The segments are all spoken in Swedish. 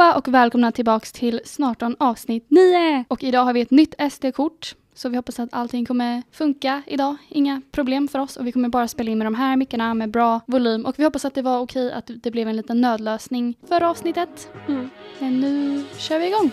allihopa och välkomna tillbaks till Snarton avsnitt 9! Och idag har vi ett nytt SD-kort. Så vi hoppas att allting kommer funka idag. Inga problem för oss och vi kommer bara spela in med de här mickarna med bra volym. Och vi hoppas att det var okej att det blev en liten nödlösning för avsnittet. Mm. Men nu kör vi igång!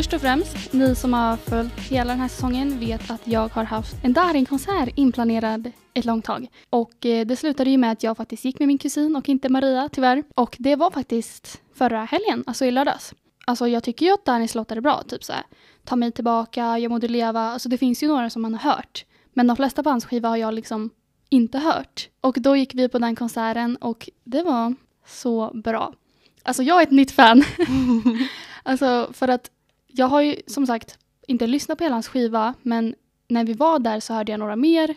Först och främst, ni som har följt hela den här säsongen vet att jag har haft en Darin-konsert inplanerad ett långt tag. Och eh, det slutade ju med att jag faktiskt gick med min kusin och inte Maria tyvärr. Och det var faktiskt förra helgen, alltså i lördags. Alltså jag tycker ju att Darins låtar är bra, typ såhär... Ta mig tillbaka, Jag må du leva, alltså det finns ju några som man har hört. Men de flesta på hans skiva har jag liksom inte hört. Och då gick vi på den konserten och det var så bra. Alltså jag är ett nytt fan. alltså för att jag har ju som sagt inte lyssnat på hela hans skiva men när vi var där så hörde jag några mer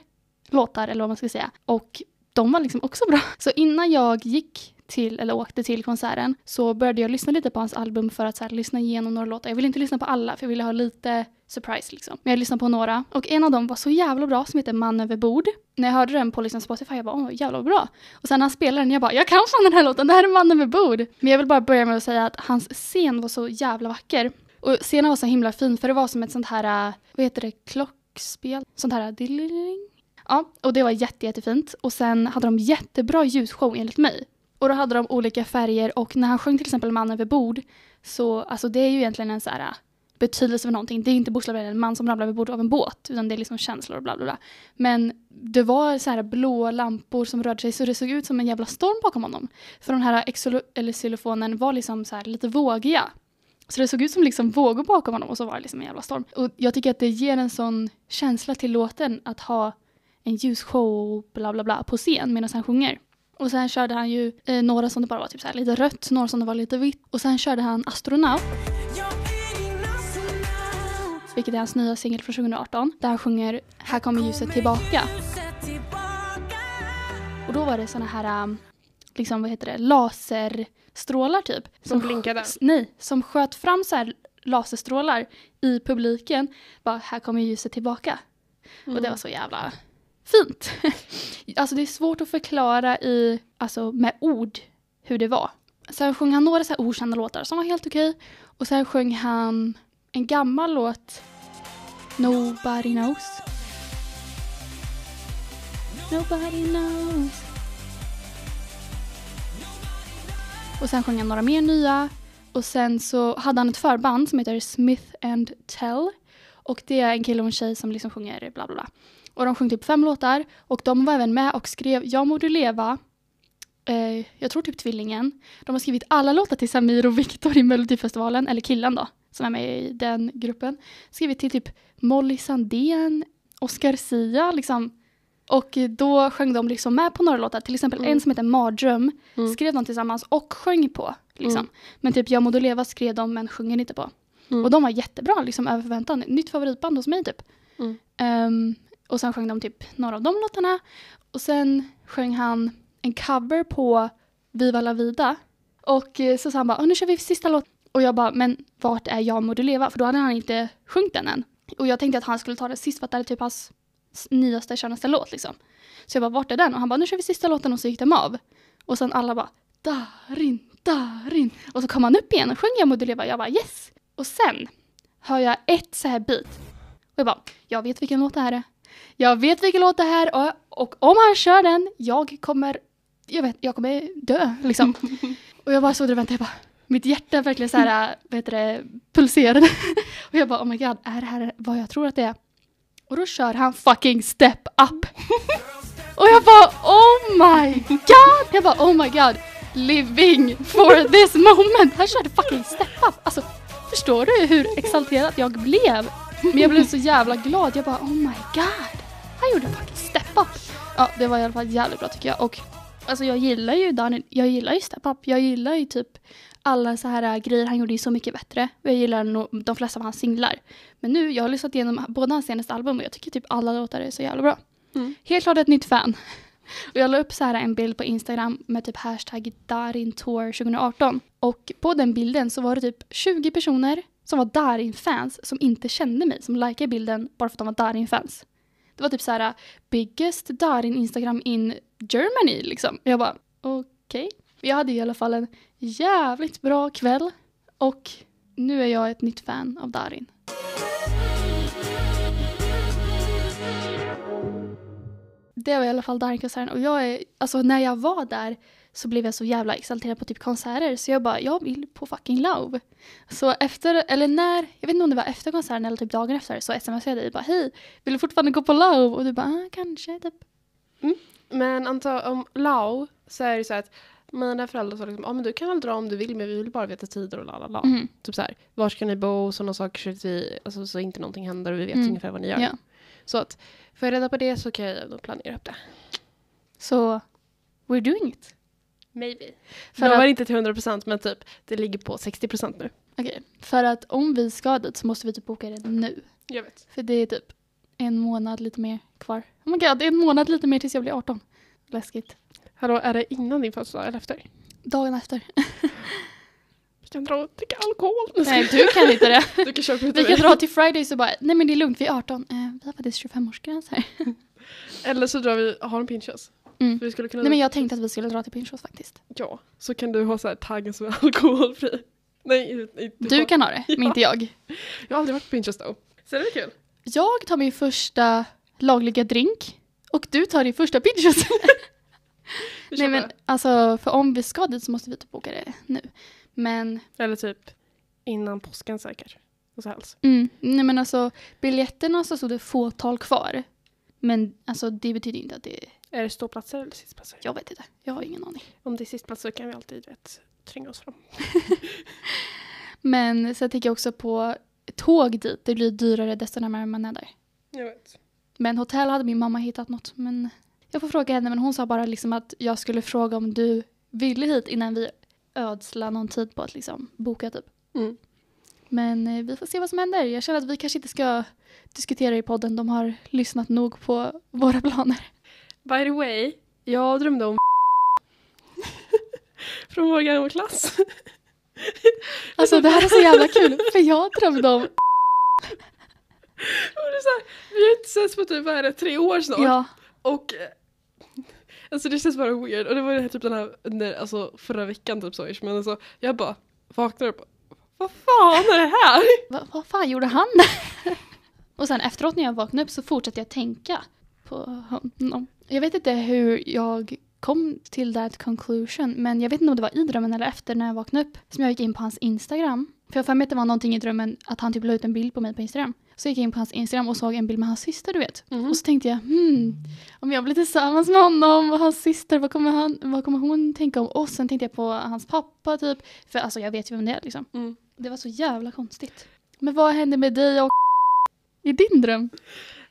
låtar eller vad man ska säga. Och de var liksom också bra. Så innan jag gick till, eller åkte till konserten så började jag lyssna lite på hans album för att så här, lyssna igenom några låtar. Jag ville inte lyssna på alla för jag ville ha lite surprise liksom. Men jag lyssnade på några och en av dem var så jävla bra som heter Man över bord. När jag hörde den på liksom Spotify jag bara åh jävla bra. Och sen när han spelade den jag bara jag kan fan den här låten, det här är Man över bord. Men jag vill bara börja med att säga att hans scen var så jävla vacker. Och scenen var så himla fin för det var som ett sånt här, äh, vad heter det, klockspel? Sånt här äh, dilling. Ja, och det var jätte, jättefint. Och sen hade de jättebra ljusshow enligt mig. Och då hade de olika färger och när han sjöng till exempel Man över bord så alltså det är ju egentligen en så här äh, betydelse för någonting. Det är inte bokstavligen en man som ramlar över bord av en båt utan det är liksom känslor och bla bla bla. Men det var så här blå lampor som rörde sig så det såg ut som en jävla storm bakom honom. För den här exolo- eller xylofonen var liksom så här lite vågiga. Så det såg ut som liksom vågor bakom honom och så var det liksom en jävla storm. Och jag tycker att det ger en sån känsla till låten att ha en ljusshow bla bla bla på scen medan han sjunger. Och sen körde han ju eh, några som det bara var typ så här lite rött, några som det var lite vitt. Och sen körde han Astronaut. Vilket är hans nya singel från 2018. Där han sjunger Här kommer ljuset tillbaka. Och då var det såna här, um, liksom vad heter det, laser laserstrålar typ. Som blinkade? Nej, som sköt fram så här laserstrålar i publiken. Bara, här kommer ljuset tillbaka. Och det var så jävla fint. alltså det är svårt att förklara i, alltså med ord hur det var. Sen sjöng han några så här okända låtar som var helt okej. Och sen sjöng han en gammal låt, Nobody knows. Nobody knows. Och sen sjöng han några mer nya. Och sen så hade han ett förband som heter Smith and Tell. Och det är en kille och en tjej som liksom sjunger bla bla bla. Och de sjöng typ fem låtar. Och de var även med och skrev Jag må du leva. Eh, jag tror typ Tvillingen. De har skrivit alla låtar till Samir och Viktor i Melodifestivalen. Eller killen då, som är med i den gruppen. Skrivit till typ Molly Sandén, Oscar Sia liksom. Och då sjöng de liksom med på några låtar. Till exempel Mm. en som heter Mardröm Mm. skrev de tillsammans och sjöng på. Liksom. Mm. Men typ Jag må leva skrev de men sjunger inte på. Mm. Och de var jättebra, liksom över förväntan. Nytt favoritband hos mig typ. Ehm, och sen sjöng de typ några av de låtarna. Och sen sjöng han en cover på Viva la vida. Och eh, så sa han bara, "Åh, nu kör vi sista låt. Och jag bara, men vart är Jag må leva? För då hade han inte sjungit den än. Och jag tänkte att han skulle ta det sist för att det är typ hans nyaste, könaste låt liksom. Så jag bara, vart är den? Och han bara, nu kör vi sista låten och så gick de av. Och sen alla bara, Darin, Darin. Och så kom han upp igen och sjöng Jag må leva. Jag bara, yes. Och sen hör jag ett så här beat. Och jag bara, jag vet vilken låt det här är. Jag vet vilken låt det här är och, och om han kör den, jag kommer, jag vet, jag kommer dö liksom. och jag bara stod där och väntade, jag bara, mitt hjärta verkligen så här, vad heter det, pulserade. och jag bara, oh my god, är det här vad jag tror att det är? Och då kör han fucking step up. och jag bara, oh my god! Jag bara, oh my god, living for this moment. Han körde fucking step up. Alltså, förstår du hur exalterad jag blev? Men jag blev så jävla glad. Jag bara, oh my god. Han gjorde fucking step up. Ja, det var i alla fall jävligt bra tycker jag. Och alltså jag gillar ju Daniel, jag gillar ju step up. Jag gillar ju typ alla så här äh, grejer han gjorde ju så mycket bättre. Och jag gillar nog de flesta av hans singlar. Men nu, jag har lyssnat igenom båda hans senaste album och jag tycker typ alla låtar är så jävla bra. Mm. Helt klart ett nytt fan. Och jag la upp så här en bild på Instagram med typ hashtag Darin-tour 2018. Och på den bilden så var det typ 20 personer som var Darin-fans som inte kände mig, som likade bilden bara för att de var Darin-fans. Det var typ så här biggest Darin Instagram in Germany liksom. Jag bara okej. Jag hade i alla fall en jävligt bra kväll och nu är jag ett nytt fan av Darin. Det var i alla fall Darin-konserten och jag är, alltså när jag var där så blev jag så jävla exalterad på typ konserter så jag bara, jag vill på fucking Love. Så efter, eller när, jag vet inte om det var efter konserten eller typ dagen efter så smsade jag dig bara hej, vill du fortfarande gå på Love? Och du bara, ah, kanske typ. Mm. Men anta om Lao så är det så att mina föräldrar sa liksom, ja ah, men du kan väl dra om du vill men vi vill bara veta tider och la la la. Mhm. Typ så här, var ska ni bo och sådana saker så att vi, alltså så inte någonting händer och vi vet Mm. ungefär vad ni gör. Ja. Så att, får jag reda på det så kan jag nog planera upp det. Så, we're doing it. Maybe. För det var inte till 100% men typ, det ligger på 60% nu. Okej, för att om vi ska dit så måste vi typ boka det nu. Jag vet. För det är typ en månad lite mer kvar. Oh my god, det är en månad lite mer tills jag blir 18. Läskigt. Hallå, är det innan din födelsedag eller efter? Dagen efter. Vi kan dra och dricka alkohol. Nej, du kan inte det. Du kan köpa Vi kan dra till Fridays och bara, nej men det är lugnt, vi är 18. Eh, vi har faktiskt 25-årsgräns här. Eller så drar vi, har en pinchos. Mm. Vi skulle kunna Nej men jag tänkte att vi skulle dra till Pinchos faktiskt. Ja, så kan du ha så här taggen som är alkoholfri. Nej, inte Du kan ha det, men inte jag. Jag har aldrig varit på Pinchos då. Så det är kul. Jag tar min första lagliga drink och du tar din första Pinchos. Nej men alltså, för om vi ska dit så måste vi typ boka det nu. Men Eller typ innan påsken säkert. Och så helst. Mm. Nej men alltså biljetterna så stod det fåtal kvar. Men alltså det betyder inte att det är, Är det ståplatser eller sittplatser? jag vet inte, jag har ingen aning. Om det är sittplatser kan vi alltid vet, tränga oss fram. Men sen tänker jag också på tåg dit, det blir dyrare desto närmare man är där. Jag vet. Men hotell hade min mamma hittat något men jag får fråga henne men hon sa bara liksom att jag skulle fråga om du ville hit innan vi ödslar någon tid på att liksom boka typ. Mm. Men eh, vi får se vad som händer. Jag känner att vi kanske inte ska diskutera i podden, de har lyssnat nog på våra planer. By the way, jag drömde om från vår gamla klass. Alltså det här är så jävla kul för jag drömde om... Och det är så här, vi har inte setts på typ vad är det, tre år snart. Ja, Och eh, alltså det känns bara weird. Och det var det här, typ den här under, alltså, förra veckan typ så. Men alltså, jag bara vaknade och bara, vad fan är det här? Va, vad fan gjorde han? Och sen efteråt när jag vaknade upp så fortsatte jag tänka på honom. Jag vet inte hur jag kom till that conclusion men jag vet inte om det var i drömmen eller efter när jag vaknade upp som jag gick in på hans Instagram. För jag har för mig att det var någonting i drömmen att han typ la ut en bild på mig på Instagram. Så gick jag in på hans Instagram och såg en bild med hans syster du vet. Och så tänkte jag, hmm, om jag blir tillsammans med honom och hans syster, vad kommer, han, vad kommer hon tänka om oss? Sen tänkte jag på hans pappa typ. För alltså jag vet ju vem det är liksom. Mm. Det var så jävla konstigt. Men vad hände med dig och i din dröm?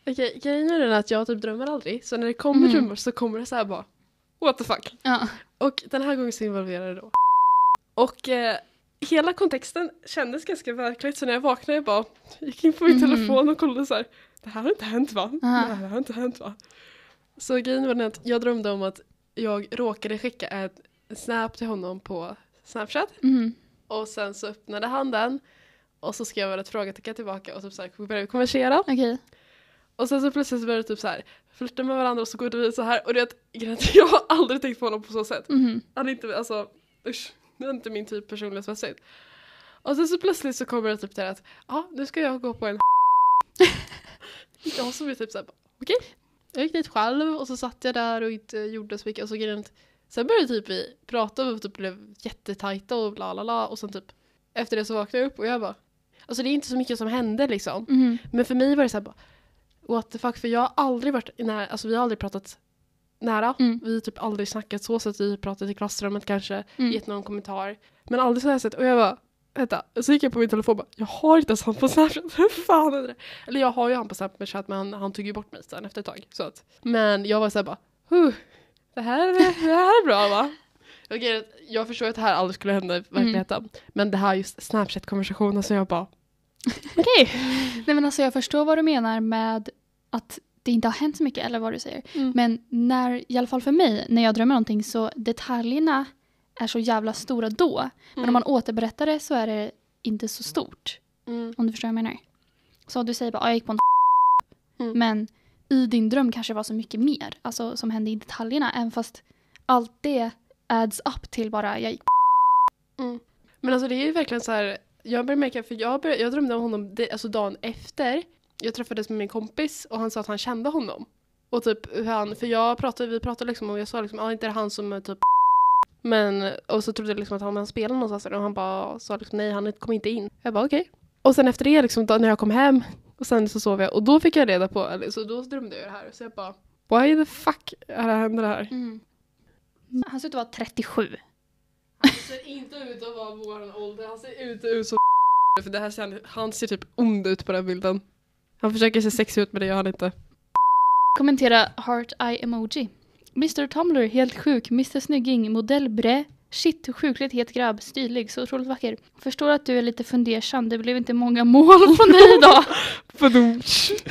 Okej, grejen är den att jag typ drömmer aldrig. Så när det kommer Mm. drömmar så kommer det så här bara, what the fuck. Ja. Och den här gången så involverade då. Och eh, hela kontexten kändes ganska verkligt så när jag vaknade jag bara gick in på min Mhm. telefon och kollade så här. Det här har inte hänt va? Aha. Det här har inte hänt va? Så grejen var den att jag drömde om att jag råkade skicka ett snap till honom på Snapchat Mm. och sen så öppnade han den och så skrev jag ett frågetecken tillbaka och typ så här, började vi konversera. Okej. Och sen så plötsligt så började det typ så här flirta med varandra och så går vidare så här och det är att jag har aldrig tänkt på honom på så sätt. Mhm. Han är inte, alltså usch, det är inte min typ personlighetsmässigt. Och sen så plötsligt så kommer det typ till att ja, nu ska jag gå på en Jag som är typ såhär, okej. Jag gick dit själv och så satt jag där och inte gjorde så mycket och så grejen Sen började typ vi prata och typ blev jättetajta och bla bla bla och sen typ efter det så vaknade jag upp och jag bara Alltså det är inte så mycket som hände liksom. Mhm. Men för mig var det så här bara What the fuck, för jag har aldrig varit nära, alltså vi har aldrig pratat nära. Mm. Vi har typ aldrig snackat så, så att vi pratat i klassrummet kanske, Mm. gett någon kommentar. Men aldrig så här sätt. Och jag bara, vänta. Så gick jag på min telefon och bara, jag har inte ens han på Snapchat. Hur fan är det? Eller jag har ju han på Snapchat men han, han tog ju bort mig sen efter ett tag. Så att, men jag var så här bara, huh, det här, det här är bra va? Att Jag förstår att det här aldrig skulle hända i verkligheten. Men det här just Snapchat-konversationen så jag bara, Okej. Nej men alltså jag förstår vad du menar med att det inte har hänt så mycket eller vad du säger. Mm. Men när, i alla fall för mig, när jag drömmer någonting så detaljerna är så jävla stora då. Men om man återberättar det så är det inte så stort. mm. Om du förstår vad jag menar. Så du säger bara, "Ah, jag gick på en Mm. Men i din dröm kanske var så mycket mer, alltså som hände i detaljerna, även fast allt det adds up till bara jag gick Men alltså det är ju verkligen så här, jag började märka, för jag, började, jag drömde om honom det, alltså dagen efter jag träffades med min kompis och han sa att han kände honom. Och typ hur han, för jag pratade, vi pratade liksom och jag sa liksom, ja ah, inte är det han som är typ men, och så trodde jag liksom att han, han spelade någonstans och han bara sa liksom nej han kom inte in. Jag bara okej. Okay. Och sen efter det liksom då, när jag kom hem och sen så sov jag och då fick jag reda på, eller, så då drömde jag det här. Så jag bara why the fuck är det händer det här? Mm. Han ser ut att vara 37. Han ser inte ut att vara vår ålder, han ser ut, ut som för det här ser, han ser typ ond ut på den bilden. Han försöker se sexig ut men det gör han inte. Kommentera heart eye emoji. Mr Tumblr, helt sjuk. Mr Snygging, modell bre. Shit, sjukligt het grabb, stilig, så otroligt vacker. Förstår att du är lite fundersam, det blev inte många mål från dig idag.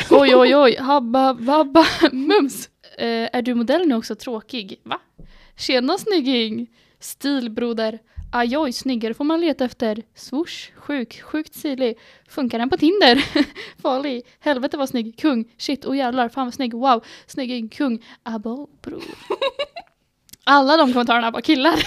oj, oj, oj, habba, babba, mums. Uh, är du modell nu också tråkig? Va? Tjena snygging! Stilbroder. Ajoj, snyggare får man leta efter. Swoosh, sjuk, sjukt stilig. Funkar den på Tinder? Farlig. Helvete vad snygg. Kung. Shit, och oh jävlar, fan vad snygg. Wow, snygging, kung. Abo, bror. Alla de kommentarerna var killar.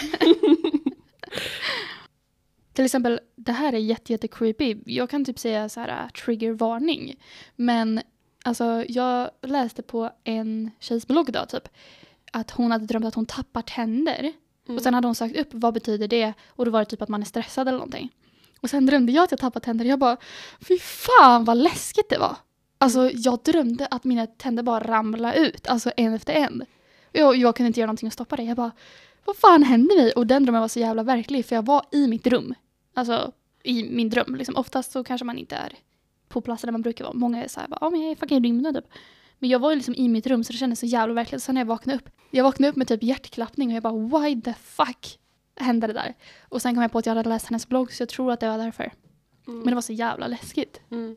Till exempel, det här är jätte, jätte creepy. Jag kan typ säga så här uh, triggervarning. Men alltså, jag läste på en tjejs blogg då typ att hon hade drömt att hon tappar tänder. Mm. Och sen hade hon sagt upp vad betyder det och då var det typ att man är stressad eller någonting. Och sen drömde jag att jag tappade tänder och jag bara fy fan vad läskigt det var. Alltså jag drömde att mina tänder bara ramlade ut, alltså en efter en. Jag, jag kunde inte göra någonting att stoppa det. Jag bara vad fan hände mig? Och den drömmen var så jävla verklig för jag var i mitt rum. Alltså i min dröm. Liksom, oftast så kanske man inte är på platser där man brukar vara. Många är såhär, ja men jag är i fucking rymden typ. Men jag var ju liksom i mitt rum så det kändes så jävla verkligt. Sen när jag vaknade upp, jag vaknade upp med typ hjärtklappning och jag bara why the fuck hände det där? Och sen kom jag på att jag hade läst hennes blogg så jag tror att det var därför. Mm. Men det var så jävla läskigt. Mm.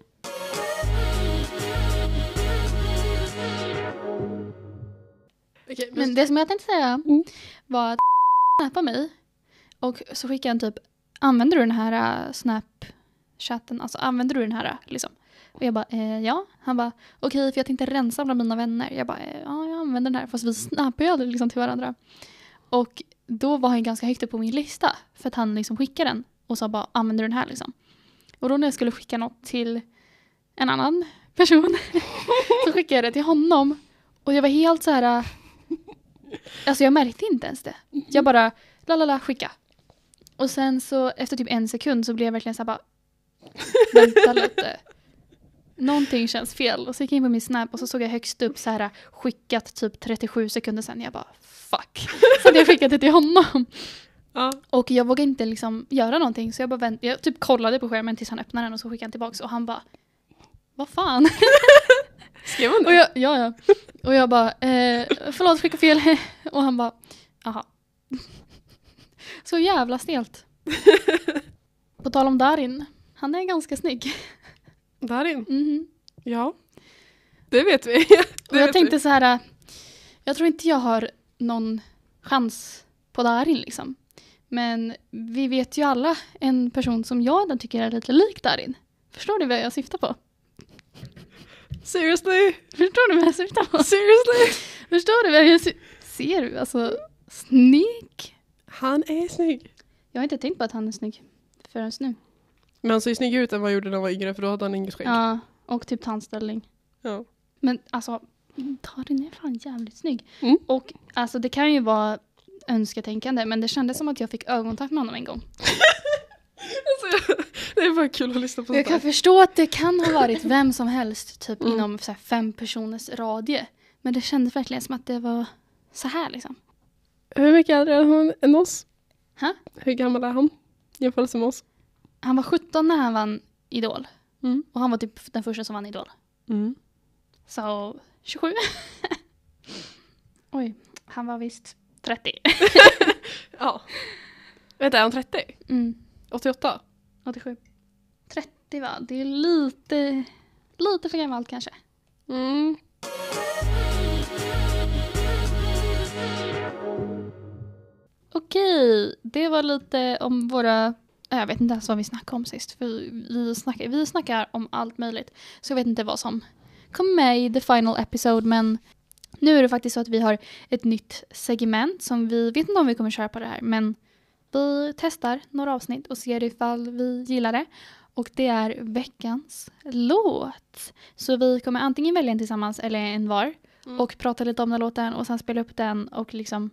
Okay, men... men det som jag tänkte säga mm. var att snappade mig och så skickade han typ använder du den här uh, snapchatten, alltså använder du den här uh, liksom? Och jag bara, eh, ja. Han bara, okej okay, för jag tänkte rensa bland mina vänner. Jag bara, eh, ja jag använder den här. Fast vi ju aldrig liksom till varandra. Och då var han ganska högt upp på min lista. För att han liksom skickade den. Och sa bara, använder du den här liksom. Och då när jag skulle skicka något till en annan person. så skickade jag det till honom. Och jag var helt så här. Alltså jag märkte inte ens det. Jag bara, la la la, skicka. Och sen så efter typ en sekund så blev jag verkligen så här bara, vänta lite någonting känns fel. Och så gick jag in på min snap och så såg jag högst upp så här skickat typ 37 sekunder sen. Jag bara fuck. Så jag skickat det till honom. Ja. Och jag vågade inte liksom göra någonting så jag bara vänt, jag typ kollade på skärmen tills han öppnade den och så skickade han tillbaka och han bara Vad fan? Skrev han det? Och jag, ja, ja. Och jag bara eh, förlåt skicka fel. Och han bara jaha. Så jävla stelt. På tal om Darin. Han är ganska snygg. Darin? Mm. Ja. Det vet vi. det jag tänkte vi. så här. Jag tror inte jag har någon chans på Darin liksom. Men vi vet ju alla en person som jag tycker är lite lik Darin. Förstår du vad jag syftar på? Seriously? Förstår du vad jag syftar på? Seriously? Förstår du vad jag syftar på? Ser du? Alltså, snygg. Han är snygg. Jag har inte tänkt på att han är snygg förrän nu. Men han ser ju snyggare ut än vad han gjorde när han var yngre för då hade han inget skägg. Ja, och typ tandställning. Ja. Men alltså, Darin är fan jävligt snygg. Mm. Och alltså det kan ju vara önsketänkande men det kändes som att jag fick ögonkontakt med honom en gång. alltså, det är bara kul att lyssna på Jag kan förstå att det kan ha varit vem som helst typ mm. inom så fem personers radie. Men det kändes verkligen som att det var så här liksom. Hur mycket äldre är han än oss? Ha? Hur gammal är han jämfört med oss? Han var 17 när han vann Idol. Mm. Och han var typ den första som vann Idol. Mm. Så 27. Oj, han var visst 30. ja. Vänta, är han 30? Mm. 88? 87. 30 va? Det är lite, lite för gammalt kanske. Mm. Okej, det var lite om våra jag vet inte ens vad vi snackade om sist. För vi, snackar, vi snackar om allt möjligt. Så jag vet inte vad som kom med i the final episode men nu är det faktiskt så att vi har ett nytt segment som vi vet inte om vi kommer köra på det här men vi testar några avsnitt och ser ifall vi gillar det. Och det är veckans låt. Så vi kommer antingen välja en tillsammans eller en var Mm. och prata lite om den låten och sen spela upp den och liksom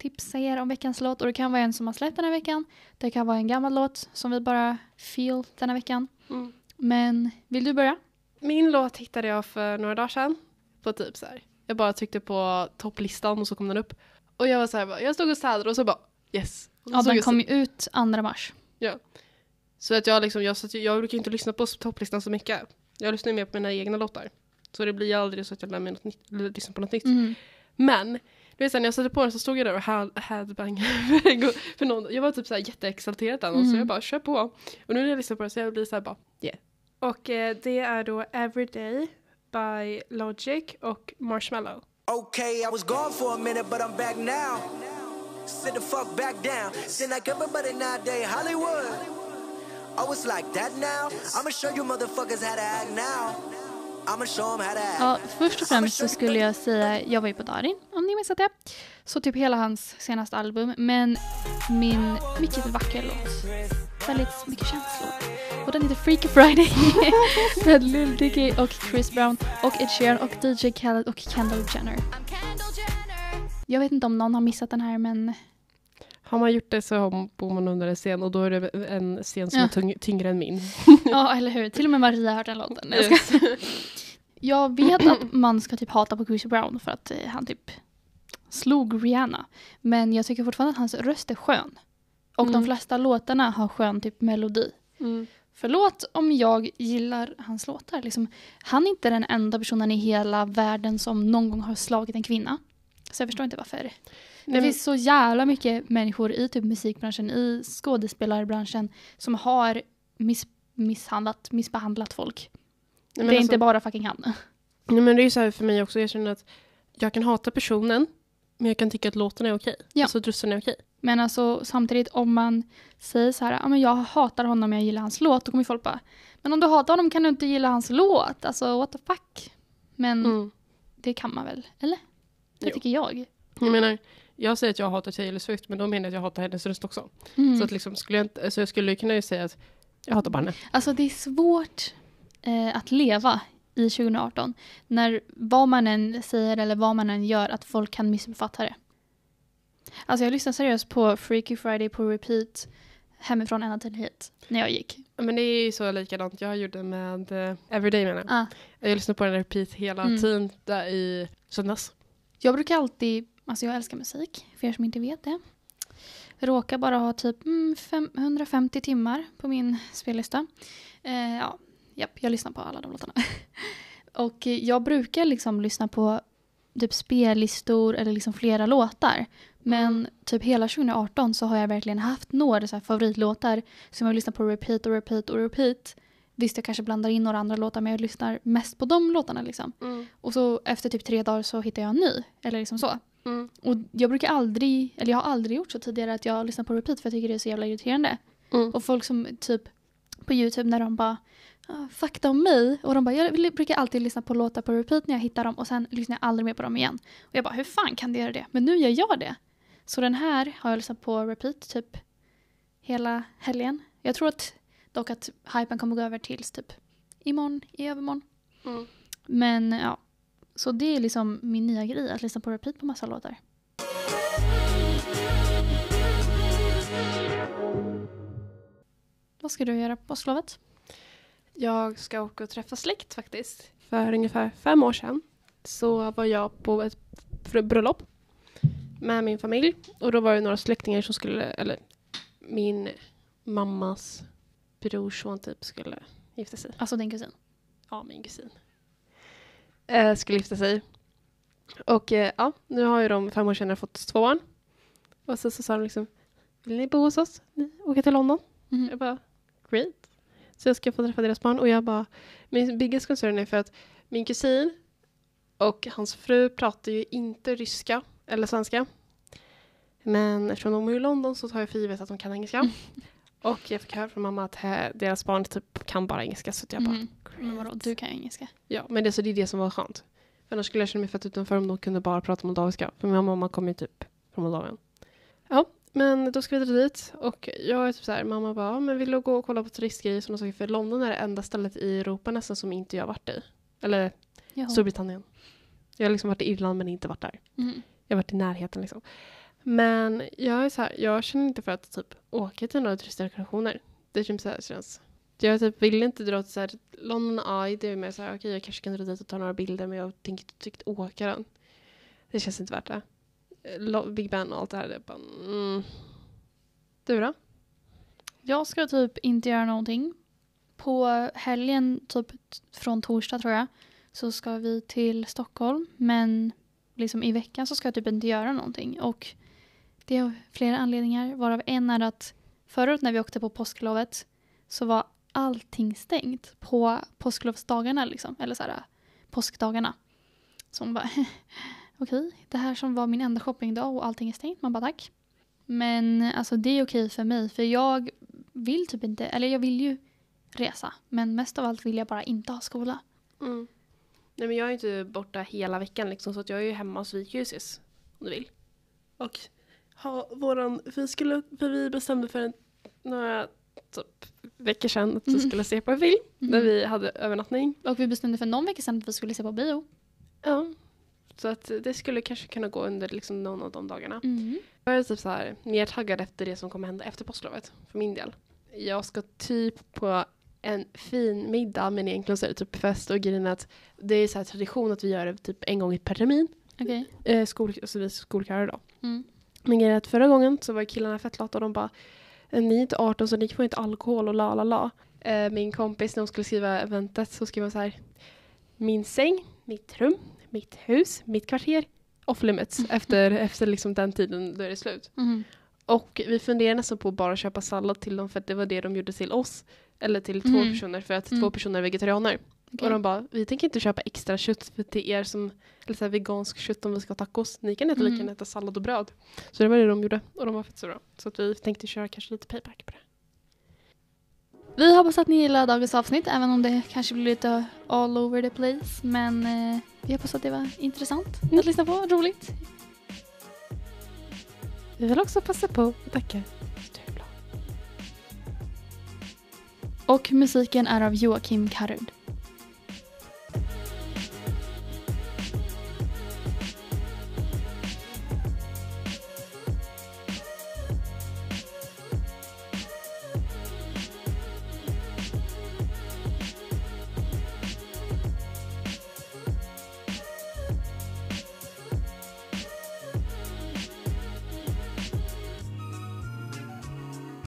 tipsa er om veckans låt. Och det kan vara en som har släppt den här veckan. Det kan vara en gammal låt som vi bara feel den här veckan. Mm. Men vill du börja? Min låt hittade jag för några dagar sedan. På typ så här. Jag bara tryckte på topplistan och så kom den upp. Och jag var så här, jag stod och städade och så bara yes. Och Ja, den kom ju ut 2 mars. Så att jag liksom, jag, så att jag brukar inte lyssna på topplistan så mycket. Jag lyssnar ju mer på mina egna låtar. Så det blir aldrig så att jag lär mig något nytt, lyssnar på något nytt. Mm. Men, du vet när jag satte på den så stod jag där och had- headbang för någon. Jag var typ såhär jätteexalterad den och så Mm. jag bara kör på. Och nu när jag lyssnar på den så jag blir såhär bara yeah. Och eh, det är då Everyday by Logic och Marshmallow. Okay, I was gone for a minute, but I'm back now. Sit the fuck back down. Seem like everybody nowadays Hollywood. Oh, it's like that now. I'ma show you motherfuckers how to act now. Ja, först och främst så skulle jag säga, jag var ju på Darin om ni missat det. Så typ hela hans senaste album, men min mycket vackra låt. Väldigt mycket känslor. Och den heter Freaky Friday med Lil Dicky och Chris Brown och Ed Sheeran och DJ Khaled och Kendall Jenner. Jag vet inte om någon har missat den här men Har man gjort det så bor man under en scen och då är det en scen som Ja. är tyngre än min. ja eller hur, till och med Maria har hört den låten. Jag, vet att man ska typ hata på Chris Brown för att eh, han typ slog Rihanna. Men jag tycker fortfarande att hans röst är skön. Och de Mm. flesta låtarna har skön typ melodi. Mm. Förlåt om jag gillar hans låtar. Liksom, han är inte den enda personen i hela världen som någon gång har slagit en kvinna. Så jag förstår inte varför. Det Nej, men- finns så jävla mycket människor i typ musikbranschen, i skådespelarbranschen som har miss, misshandlat, missbehandlat folk. Men det är alltså- inte bara fucking han. Nej, men det är ju så här för mig också, jag känner att jag kan hata personen men jag kan tycka att låten är okej. Ja. Alltså rösten är okej. Men alltså samtidigt om man säger så här, ja men jag hatar honom, jag gillar hans låt, då kommer folk bara, men om du hatar honom kan du inte gilla hans låt, alltså what the fuck. Men Mm. det kan man väl, eller? Det Jo. tycker jag. Jag menar, jag säger att jag hatar Taylor Swift men då menar jag att jag hatar hennes röst också. Mm. Så att liksom, skulle jag, inte, alltså jag skulle kunna ju säga att jag hatar bara henne. Alltså det är svårt eh, att leva i 2018 när vad man än säger eller vad man än gör att folk kan missuppfatta det. Alltså jag lyssnade seriöst på Freaky Friday på repeat hemifrån ända till hit när jag gick. Men det är ju så likadant jag gjorde med uh, Everyday menar jag. Ah. Jag lyssnade på den repeat hela Mm. tiden där i söndags. Jag brukar alltid, alltså jag älskar musik, för er som inte vet det. Jag råkar bara ha typ mm, fem, 150 timmar på min spellista. Eh, ja, japp, jag lyssnar på alla de låtarna. Och jag brukar liksom lyssna på typ spellistor eller liksom flera låtar. Men typ hela 2018 så har jag verkligen haft några så favoritlåtar som jag lyssnar på repeat och repeat och repeat. Visst, jag kanske blandar in några andra låtar men jag lyssnar mest på de låtarna liksom. Mm. Och så efter typ tre dagar så hittar jag en ny. Eller liksom så. Mm. Och jag brukar aldrig, eller jag har aldrig gjort så tidigare att jag lyssnar på repeat för jag tycker det är så jävla irriterande. Mm. Och folk som typ på YouTube när de bara "Ah, fakta om mig. Och de bara, jag brukar alltid lyssna på låtar på repeat när jag hittar dem och sen lyssnar jag aldrig mer på dem igen. Och jag bara, hur fan kan du göra det? Men nu gör jag det. Så den här har jag lyssnat på repeat typ hela helgen. Jag tror att dock att hypen kommer gå över tills typ imorgon, i övermorgon. Mm. Men ja, så det är liksom min nya grej, att lyssna på repeat på massa låtar. Vad ska du göra på påsklovet? Jag ska åka och träffa släkt faktiskt. För ungefär fem år sedan så var jag på ett bröllop med min familj. Och då var det några släktingar som skulle, eller min mammas brorson typ skulle gifta sig. Alltså din kusin. Ja, min kusin. Eh, skulle gifta sig. Och eh, ja, nu har ju de fem år senare fått två barn. Och så, så sa de liksom, vill ni bo hos oss? Ni åka till London? Mhm. Jag bara, great. Så jag ska få träffa deras barn och jag bara, min biggest concern är för att min kusin och hans fru pratar ju inte ryska eller svenska. Men eftersom de är i London så tar jag för givet att de kan engelska. Och jag fick höra från mamma att deras barn typ kan bara engelska så jag bara Mhm. Men vadå, du kan ju engelska. Ja, men det, så det är det som var skönt. För annars skulle jag känna mig fett utanför om de kunde bara prata moldaviska. För min mamma kommer ju typ från Moldavien. Ja, men då ska vi dra dit. Och jag är typ så här, mamma bara, "Ja, men vill du gå och kolla på turistgrejer som saker? För London är det enda stället i Europa nästan som inte jag varit i. Eller Jaha. Storbritannien. Jag har liksom varit i Irland men inte varit där. Mhm. Jag har varit i närheten liksom. Men jag är så här, jag känner inte för att typ åka till några turistdestinationer. Det känns så här, känns. Jag typ vill inte dra till så här, London Eye. Det är mer så här, okej jag kanske kan dra dit och ta några bilder men jag tänker inte åka den. Det känns inte värt det. Eh, Big Ben och allt det här. Det bara, mm. Du då? Jag ska typ inte göra någonting. På helgen, typ från torsdag tror jag, så ska vi till Stockholm. Men liksom i veckan så ska jag typ inte göra någonting. Och det är av flera anledningar. Varav en är att förut när vi åkte på påsklovet så var allting stängt på påsklovsdagarna liksom. Eller så här påskdagarna. Så hon bara okej, det här som var min enda shoppingdag och allting är stängt. Man bara tack. Men alltså det är okej för mig för jag vill typ inte, eller jag vill ju resa. Men mest av allt vill jag bara inte ha skola. Mm. Nej men jag är inte borta hela veckan liksom så att jag är ju hemma hos Vikljusis om du vill. Och ha våran, vi skulle, för vi bestämde för en, några typ, veckor sedan att vi Mm. skulle se på en film Mhm. när vi hade övernattning. Och vi bestämde för någon vecka sedan att vi skulle se på bio. Ja. Så att det skulle kanske kunna gå under liksom någon av de dagarna. Mm. Jag är typ så här mer taggad efter det som kommer hända efter påsklovet för min del. Jag ska typ på en fin middag men egentligen så är det typ fest och grejen att det är så här tradition att vi gör det typ en gång per termin. Okej. Eh, skol, alltså vi skolkörer då. Mm. Men grejen är att förra gången så var killarna fett lata och de bara "Eh, ni är inte 18 så ni får inte alkohol och la la la. Eh, min kompis när hon skulle skriva eventet så skrev hon så här min säng, mitt rum, mitt hus, mitt kvarter off limits efter, efter liksom den tiden då är det slut. Mhm. Och vi funderade nästan på att bara köpa sallad till dem för att det var det de gjorde till oss. Eller till två Mm. personer för att Mm. två personer är vegetarianer. Okej. Och de bara, vi tänker inte köpa extra kött för till er som, eller så här vegansk kött om vi ska ha tacos. Ni kan äta Mm. gärna äta sallad och bröd. Så det var det de gjorde och de var fett så bra. Så att vi tänkte köra kanske lite payback på det. Vi hoppas att ni gillar dagens avsnitt även om det kanske blir lite all over the place. Men eh, vi hoppas att det var intressant att lyssna på. Roligt. Vi vill också passa på att tacka Stureplan. Och musiken är av Joakim Karud.